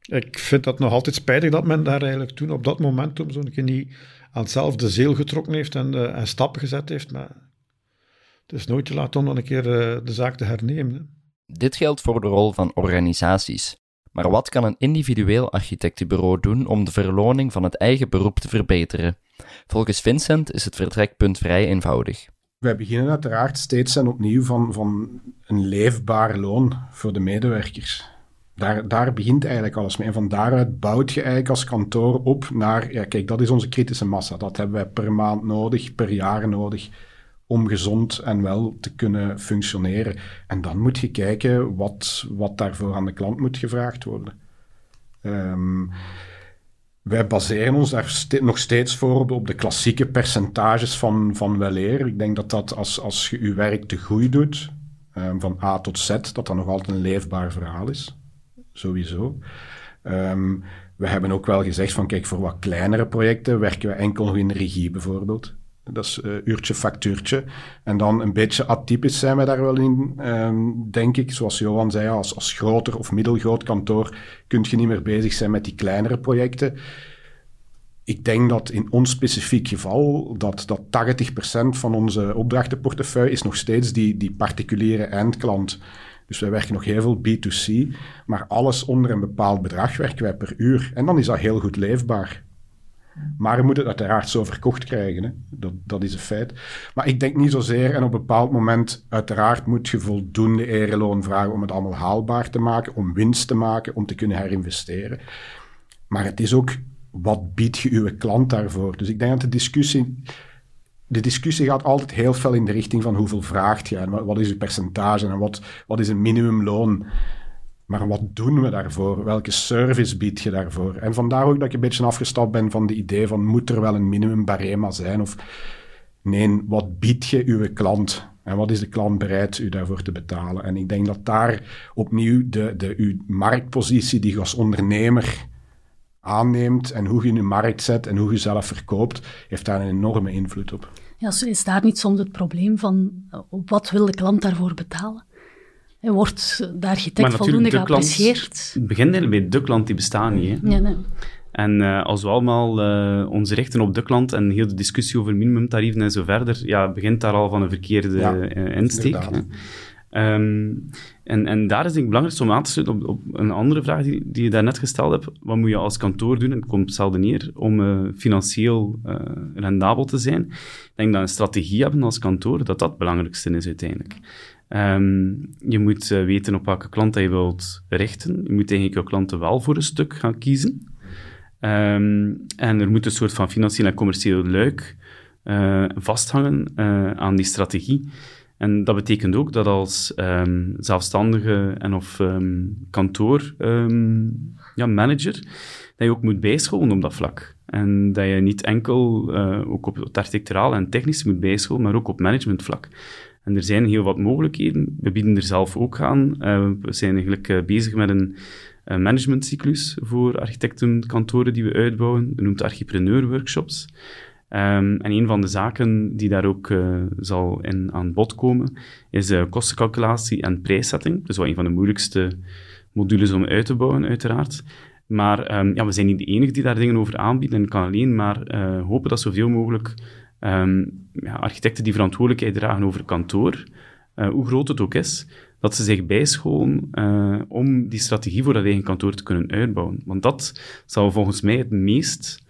ik vind dat nog altijd spijtig dat men daar eigenlijk toen op dat momentum zo'n keer niet aan hetzelfde zeel getrokken heeft en, en stappen gezet heeft. Maar het is nooit te laat om dan een keer de zaak te hernemen. Dit geldt voor de rol van organisaties. Maar wat kan een individueel architectenbureau doen om de verloning van het eigen beroep te verbeteren? Volgens Vincent is het vertrekpunt vrij eenvoudig. Wij beginnen uiteraard steeds en opnieuw van, van een leefbaar loon voor de medewerkers. Daar, daar begint eigenlijk alles mee. En van daaruit bouwt je eigenlijk als kantoor op naar, ja kijk, dat is onze kritische massa. Dat hebben wij per maand nodig, per jaar nodig, om gezond en wel te kunnen functioneren. En dan moet je kijken wat, wat daarvoor aan de klant moet gevraagd worden. Um, wij baseren ons daar nog steeds voor op de klassieke percentages van, van weleer. Ik denk dat dat als, als je werk te goed doet, um, van A tot Z, dat dat nog altijd een leefbaar verhaal is. Sowieso. Um, we hebben ook wel gezegd van, kijk, voor wat kleinere projecten werken we enkel in regie bijvoorbeeld. Dat is uh, uurtje, factuurtje. En dan een beetje atypisch zijn we daar wel in, um, denk ik. Zoals Johan zei, als, als groter of middelgroot kantoor kun je niet meer bezig zijn met die kleinere projecten. Ik denk dat in ons specifiek geval dat, dat 80% van onze opdrachtenportefeuille is nog steeds die, die particuliere eindklant. Dus wij werken nog heel veel B2C, maar alles onder een bepaald bedrag werken wij per uur. En dan is dat heel goed leefbaar. Maar we moeten het uiteraard zo verkocht krijgen. Hè. Dat, dat is een feit. Maar ik denk niet zozeer, en op een bepaald moment, uiteraard moet je voldoende ereloon vragen om het allemaal haalbaar te maken, om winst te maken, om te kunnen herinvesteren. Maar het is ook, wat biedt je uw klant daarvoor? Dus ik denk dat de discussie, de discussie gaat altijd heel veel in de richting van hoeveel vraagt je en wat is je percentage en wat, wat is een minimumloon. Maar wat doen we daarvoor? Welke service bied je daarvoor? En vandaar ook dat ik een beetje afgestapt ben van de idee van moet er wel een minimum barema zijn? Of nee, wat bied je uw klant? En wat is de klant bereid u daarvoor te betalen? En ik denk dat daar opnieuw de, de, uw marktpositie die je als ondernemer aanneemt en hoe je je markt zet en hoe je zelf verkoopt, heeft daar een enorme invloed op. Ja, is daar niet soms het probleem van wat wil de klant daarvoor betalen? Wordt de architect voldoende geapprecieerd? Het begint bij de klant, die bestaan niet. Hè? Ja, nee. En uh, als we allemaal uh, ons richten op de klant en heel de discussie over minimumtarieven en zo verder, ja, begint daar al van een verkeerde ja, uh, insteek. Ehm, en, en daar is het belangrijkste om aan te sluiten op, op een andere vraag die, die je daarnet gesteld hebt. Wat moet je als kantoor doen, en het komt hetzelfde neer, om uh, financieel uh, rendabel te zijn? Ik denk dat een strategie hebben als kantoor, dat dat het belangrijkste is uiteindelijk. Um, je moet uh, weten op welke klant je wilt richten. Je moet eigenlijk je klanten wel voor een stuk gaan kiezen. Um, en er moet een soort van financieel en commercieel luik vasthangen aan die strategie. En dat betekent ook dat als um, zelfstandige en of kantoor um, ja, dat je ook moet bijscholen op dat vlak. En dat je niet enkel ook op het architecturaal en technisch moet bijscholen, maar ook op managementvlak. En er zijn heel wat mogelijkheden. We bieden er zelf ook aan. Uh, we zijn eigenlijk uh, bezig met een managementcyclus voor architectenkantoren die we uitbouwen. Dat noemt Archipreneur Workshops. Um, en een van de zaken die daar ook uh, zal in aan bod komen, is kostencalculatie en prijszetting. Dat is wel een van de moeilijkste modules om uit te bouwen, uiteraard. Maar um, ja, we zijn niet de enige die daar dingen over aanbieden. En kan alleen maar hopen dat zoveel mogelijk um, ja, architecten die verantwoordelijkheid dragen over kantoor, hoe groot het ook is, dat ze zich bijscholen om die strategie voor dat eigen kantoor te kunnen uitbouwen. Want dat zal volgens mij het meest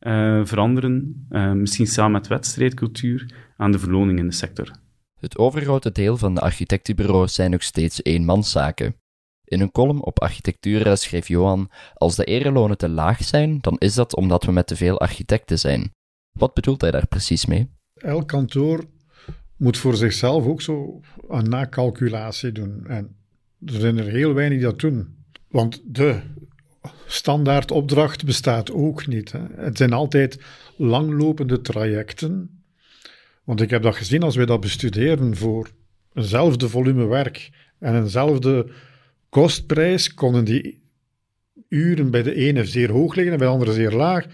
uh, veranderen, misschien samen met wedstrijdcultuur, aan de verloning in de sector. Het overgrote deel van de architectenbureaus zijn nog steeds eenmanszaken. In een column op Architectura schreef Johan: Als de erelonen te laag zijn, dan is dat omdat we met te veel architecten zijn. Wat bedoelt hij daar precies mee? Elk kantoor moet voor zichzelf ook zo een nakalculatie doen. En er zijn er heel weinig die dat doen. Want de standaard opdracht bestaat ook niet. Hè. Het zijn altijd langlopende trajecten. Want ik heb dat gezien als we dat bestuderen voor eenzelfde volume werk en eenzelfde kostprijs, konden die uren bij de ene zeer hoog liggen en bij de andere zeer laag.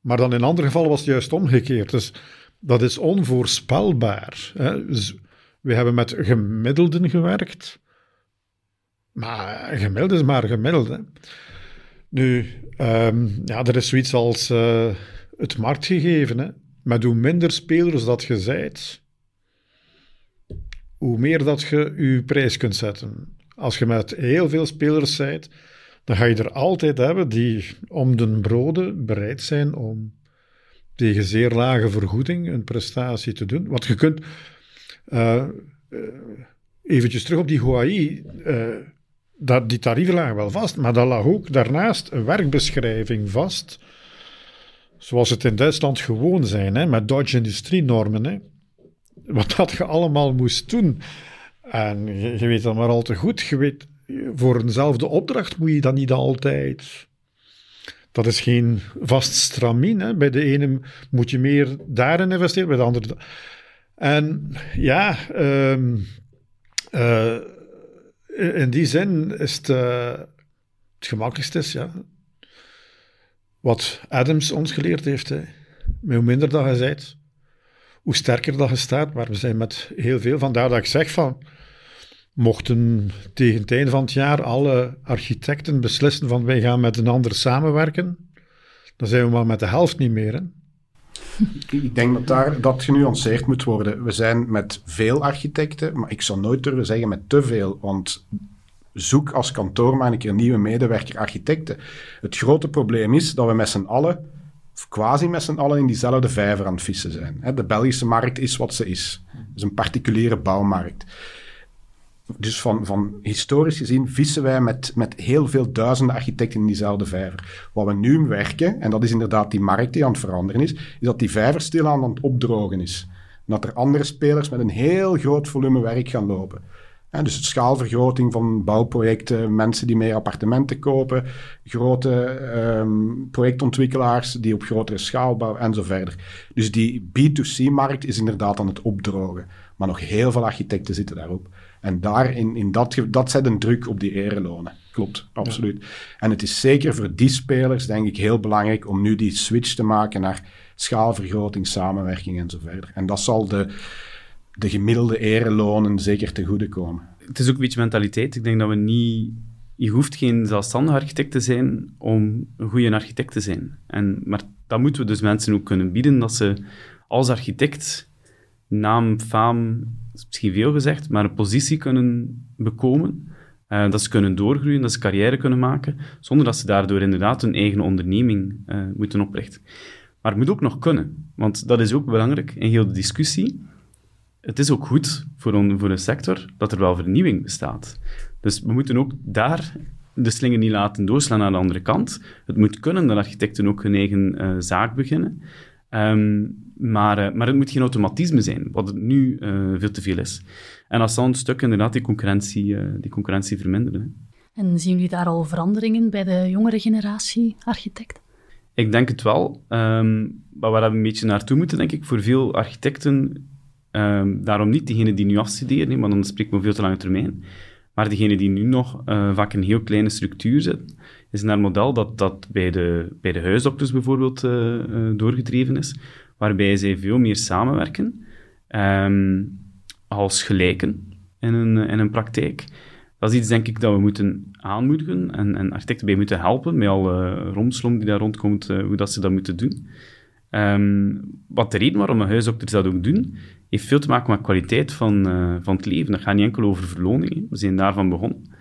Maar dan in andere gevallen was het juist omgekeerd. Dus dat is onvoorspelbaar. Hè. Dus we hebben met gemiddelden gewerkt. Maar gemiddeld is maar gemiddeld. Nu, um, ja, er is zoiets als uh, het marktgegeven. Hè. Met hoe minder spelers dat je zijt, hoe meer dat je je prijs kunt zetten. Als je met heel veel spelers zijt, dan ga je er altijd hebben die om de broden bereid zijn om tegen zeer lage vergoeding een prestatie te doen. Want je kunt, uh, eventjes terug op die Huawei, uh, dat, die tarieven lagen wel vast, maar dat lag ook daarnaast een werkbeschrijving vast, zoals het in Duitsland gewoon zijn, hè, met Duitse industrienormen. Hè. Wat dat je allemaal moest doen. En je, weet dat maar al te goed. Je weet, voor eenzelfde opdracht moet je dat niet altijd. Dat is geen vast stramien. Hè. Bij de ene moet je meer daarin investeren, bij de andere. En ja, um, uh, in die zin is het uh, het gemakkelijkste, ja. Wat Adams ons geleerd heeft. Hè. hoe minder dat je zijt, hoe sterker dat je staat. Maar we zijn met heel veel. Vandaar dat ik zeg van. Mochten tegen het einde van het jaar alle architecten beslissen van wij gaan met een ander samenwerken, dan zijn we maar met de helft niet meer. Hè. Ik denk dat daar dat genuanceerd moet worden. We zijn met veel architecten, maar ik zou nooit durven zeggen met te veel, want zoek als kantoor maar een keer nieuwe medewerker architecten. Het grote probleem is dat we met z'n allen, of quasi met z'n allen, in diezelfde vijver aan het vissen zijn. De Belgische markt is wat ze is. Het is een particuliere bouwmarkt dus van, van historisch gezien vissen wij met, met heel veel duizenden architecten in diezelfde vijver. Wat we nu werken, en dat is inderdaad die markt die aan het veranderen is, is dat die vijver stilaan aan het opdrogen is. En dat er andere spelers met een heel groot volume werk gaan lopen. En dus schaalvergroting van bouwprojecten, mensen die meer appartementen kopen, grote um, projectontwikkelaars die op grotere schaal bouwen en zo verder. Dus die B2C-markt is inderdaad aan het opdrogen. Maar nog heel veel architecten zitten daarop. En daar in, in dat, dat zet een druk op die erelonen. Klopt, absoluut. En het is zeker voor die spelers, denk ik, heel belangrijk om nu die switch te maken naar schaalvergroting, samenwerking en zo verder. En dat zal de, de gemiddelde erelonen zeker te goede komen. Het is ook een beetje mentaliteit. Ik denk dat we niet... Je hoeft geen zelfstandig architect te zijn om een goede architect te zijn. En, maar dat moeten we dus mensen ook kunnen bieden, dat ze als architect naam, faam, is misschien veel gezegd, maar een positie kunnen bekomen, uh, dat ze kunnen doorgroeien, dat ze carrière kunnen maken, zonder dat ze daardoor inderdaad hun eigen onderneming uh, moeten oprichten. Maar het moet ook nog kunnen, want dat is ook belangrijk in heel de discussie. Het is ook goed voor, een, voor een sector dat er wel vernieuwing bestaat. Dus we moeten ook daar de slinger niet laten doorslaan aan de andere kant. Het moet kunnen dat architecten ook hun eigen uh, zaak beginnen. Um, maar, uh, maar het moet geen automatisme zijn, wat het nu uh, veel te veel is. En dat zal een stuk inderdaad die concurrentie, die concurrentie verminderen. En zien jullie daar al veranderingen bij de jongere generatie architecten? Ik denk het wel. Um, maar waar we een beetje naartoe moeten, denk ik, voor veel architecten, um, daarom niet degene die nu afstuderen, want dan spreken we veel te lange termijn, maar degene die nu nog vaak een heel kleine structuur zit, is een model dat, dat bij, de, bij de huisdokters bijvoorbeeld uh, doorgedreven is, waarbij zij veel meer samenwerken um, als gelijken in een, in een praktijk. Dat is iets, denk ik, dat we moeten aanmoedigen en, en architecten bij moeten helpen, met alle romslom die daar rondkomt, hoe dat ze dat moeten doen. Um, wat de reden waarom huisdokters dat ook doen, heeft veel te maken met kwaliteit van, van het leven. Dat gaat niet enkel over verloning, we zijn daarvan begonnen.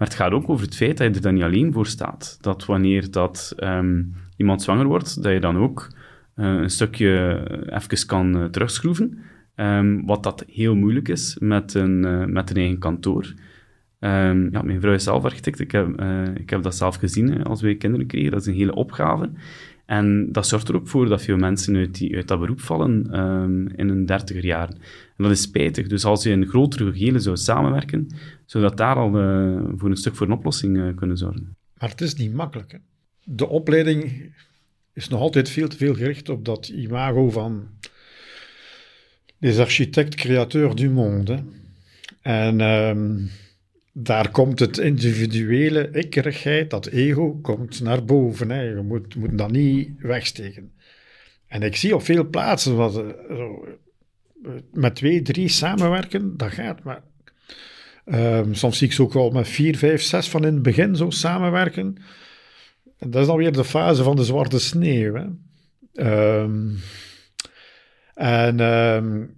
Maar het gaat ook over het feit dat je er dan niet alleen voor staat. Dat wanneer dat, um, iemand zwanger wordt, dat je dan ook uh, een stukje even kan uh, terugschroeven. Um, wat dat heel moeilijk is met een, met een eigen kantoor. Um, ja, mijn vrouw is zelf architect. Ik heb, ik heb dat zelf gezien als wij kinderen kregen. Dat is een hele opgave. En dat zorgt er ook voor dat veel mensen uit, die, uit dat beroep vallen in hun dertiger jaren. Dat is spijtig. Dus als je in grotere gehele zou samenwerken, zou dat daar al uh, voor een stuk voor een oplossing uh, kunnen zorgen. Maar het is niet makkelijk. Hè? De opleiding is nog altijd veel te veel gericht op dat imago van les architectes créateurs du monde. En um, daar komt het individuele ikkerigheid, dat ego, komt naar boven. Hè. Je moet, dat niet wegsteken. En ik zie op veel plaatsen wat, met twee, drie samenwerken, dat gaat. Maar um, soms zie ik ze ook wel met vier, vijf, zes van in het begin zo samenwerken. En dat is dan weer de fase van de zwarte sneeuw. Hè. Um, en um,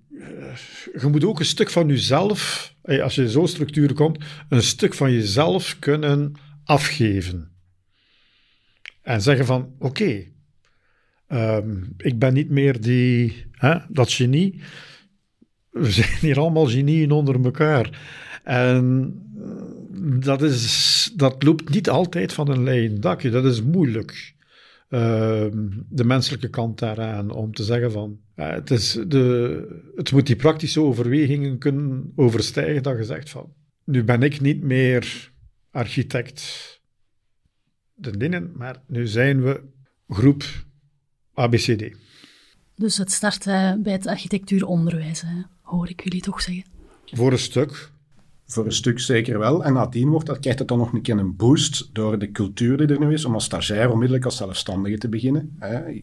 je moet ook een stuk van jezelf, als je in zo'n structuur komt, een stuk van jezelf kunnen afgeven. En zeggen van, oké, ik ben niet meer die, hè, dat genie. We zijn hier allemaal genieën onder elkaar. En dat, is, dat loopt niet altijd van een leien dakje. Dat is moeilijk. Uh, de menselijke kant daaraan, om te zeggen van, het, is de, het moet die praktische overwegingen kunnen overstijgen dat je zegt van, nu ben ik niet meer architect de dingen, maar nu zijn we groep ABCD. Dus het start bij het architectuuronderwijs, hè? Hoor ik jullie toch zeggen? Voor een stuk. Voor een stuk zeker wel. En nadien wordt dat, krijgt het dan nog een keer een boost door de cultuur die er nu is, om als stagiair onmiddellijk als zelfstandige te beginnen.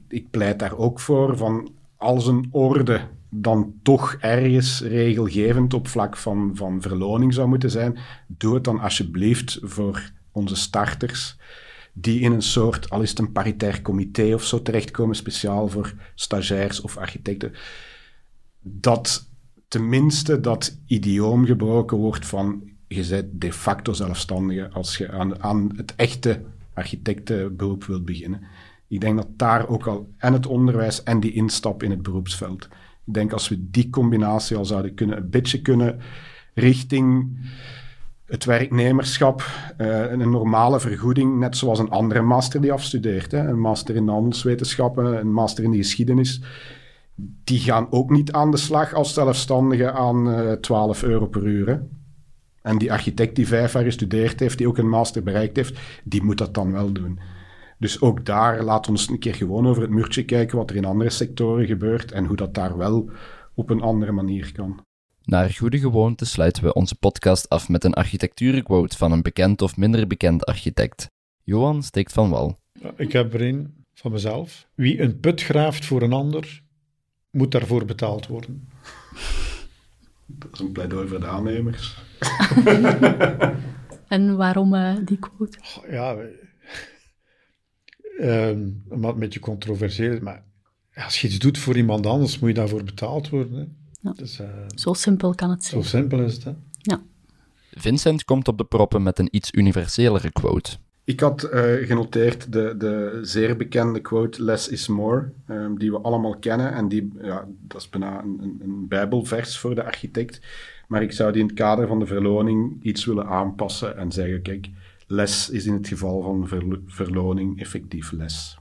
Ik pleit daar ook voor van als een orde dan toch ergens regelgevend op vlak van, van verloning zou moeten zijn, doe het dan alsjeblieft voor onze starters die in een soort, al is het een paritair comité of zo, terechtkomen, speciaal voor stagiairs of architecten. Dat tenminste dat idioom gebroken wordt van je bent de facto zelfstandige als je aan, aan het echte architectenberoep wilt beginnen. Ik denk dat daar ook al, en het onderwijs en die instap in het beroepsveld. Ik denk als we die combinatie al zouden kunnen, een beetje kunnen richting het werknemerschap, uh, een normale vergoeding, net zoals een andere master die afstudeert. Hè. Een master in handelswetenschappen, een master in de geschiedenis die gaan ook niet aan de slag als zelfstandige aan uh, 12 euro per uur. Hè. En die architect die vijf jaar gestudeerd heeft, die ook een master bereikt heeft, die moet dat dan wel doen. Dus ook daar laat ons een keer gewoon over het muurtje kijken wat er in andere sectoren gebeurt en hoe dat daar wel op een andere manier kan. Naar goede gewoonte sluiten we onze podcast af met een architectuurquote van een bekend of minder bekend architect. Johan steekt van wal. Ik heb er een van mezelf. Wie een put graaft voor een ander, moet daarvoor betaald worden. Dat is een pleidooi voor de aannemers. en waarom uh, die quote? Ja, um, een beetje controversieel, maar als je iets doet voor iemand anders, moet je daarvoor betaald worden. Hè? Ja. Dus, eh, Zo simpel kan het zo zijn. simpel is het. Hè? Vincent komt op de proppen met een iets universelere quote. Ik had eh, genoteerd de, de zeer bekende quote Less is more, ehm, die we allemaal kennen. En die, ja, dat is bijna een, een, een bijbelvers voor de architect. Maar ik zou die in het kader van de verloning iets willen aanpassen en zeggen, kijk, less is in het geval van verlo- verloning effectief less.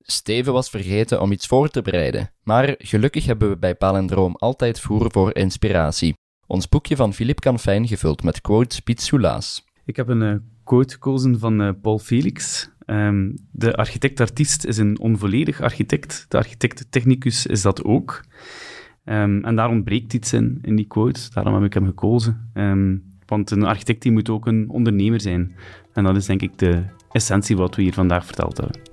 Steven was vergeten om iets voor te bereiden, maar gelukkig hebben we bij Palindroom altijd voer voor inspiratie. Ons boekje van Philippe Canfijn gevuld met quotes soelaas. Ik heb een eh, quote gekozen van eh, Paul Felix. Ehm, de architect-artiest is een onvolledig architect. De architect-technicus is dat ook. Ehm, en daar ontbreekt iets in, in die quote. Daarom heb ik hem gekozen. Ehm, want een architect die moet ook een ondernemer zijn. En dat is denk ik de essentie wat we hier vandaag verteld hebben.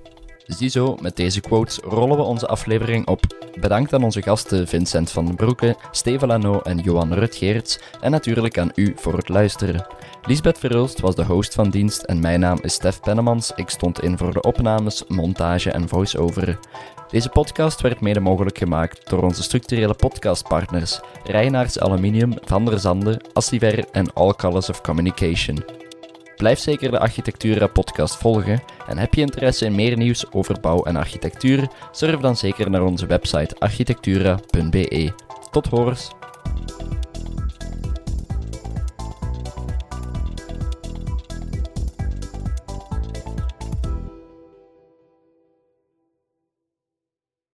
Ziezo, met deze quotes rollen we onze aflevering op. Bedankt aan onze gasten Vincent van den Broeke, Steven Lano en Johan Rutgeerts en natuurlijk aan u voor het luisteren. Lisbeth Verhulst was de host van dienst en mijn naam is Stef Pennemans. Ik stond in voor de opnames, montage en voice-over. Deze podcast werd mede mogelijk gemaakt door onze structurele podcastpartners Reinaerts Aluminium, Van der Zande, Assiver en All Colors of Communication. Blijf zeker de Architectura podcast volgen en heb je interesse in meer nieuws over bouw en architectuur, surf dan zeker naar onze website architectura.be. Tot horens!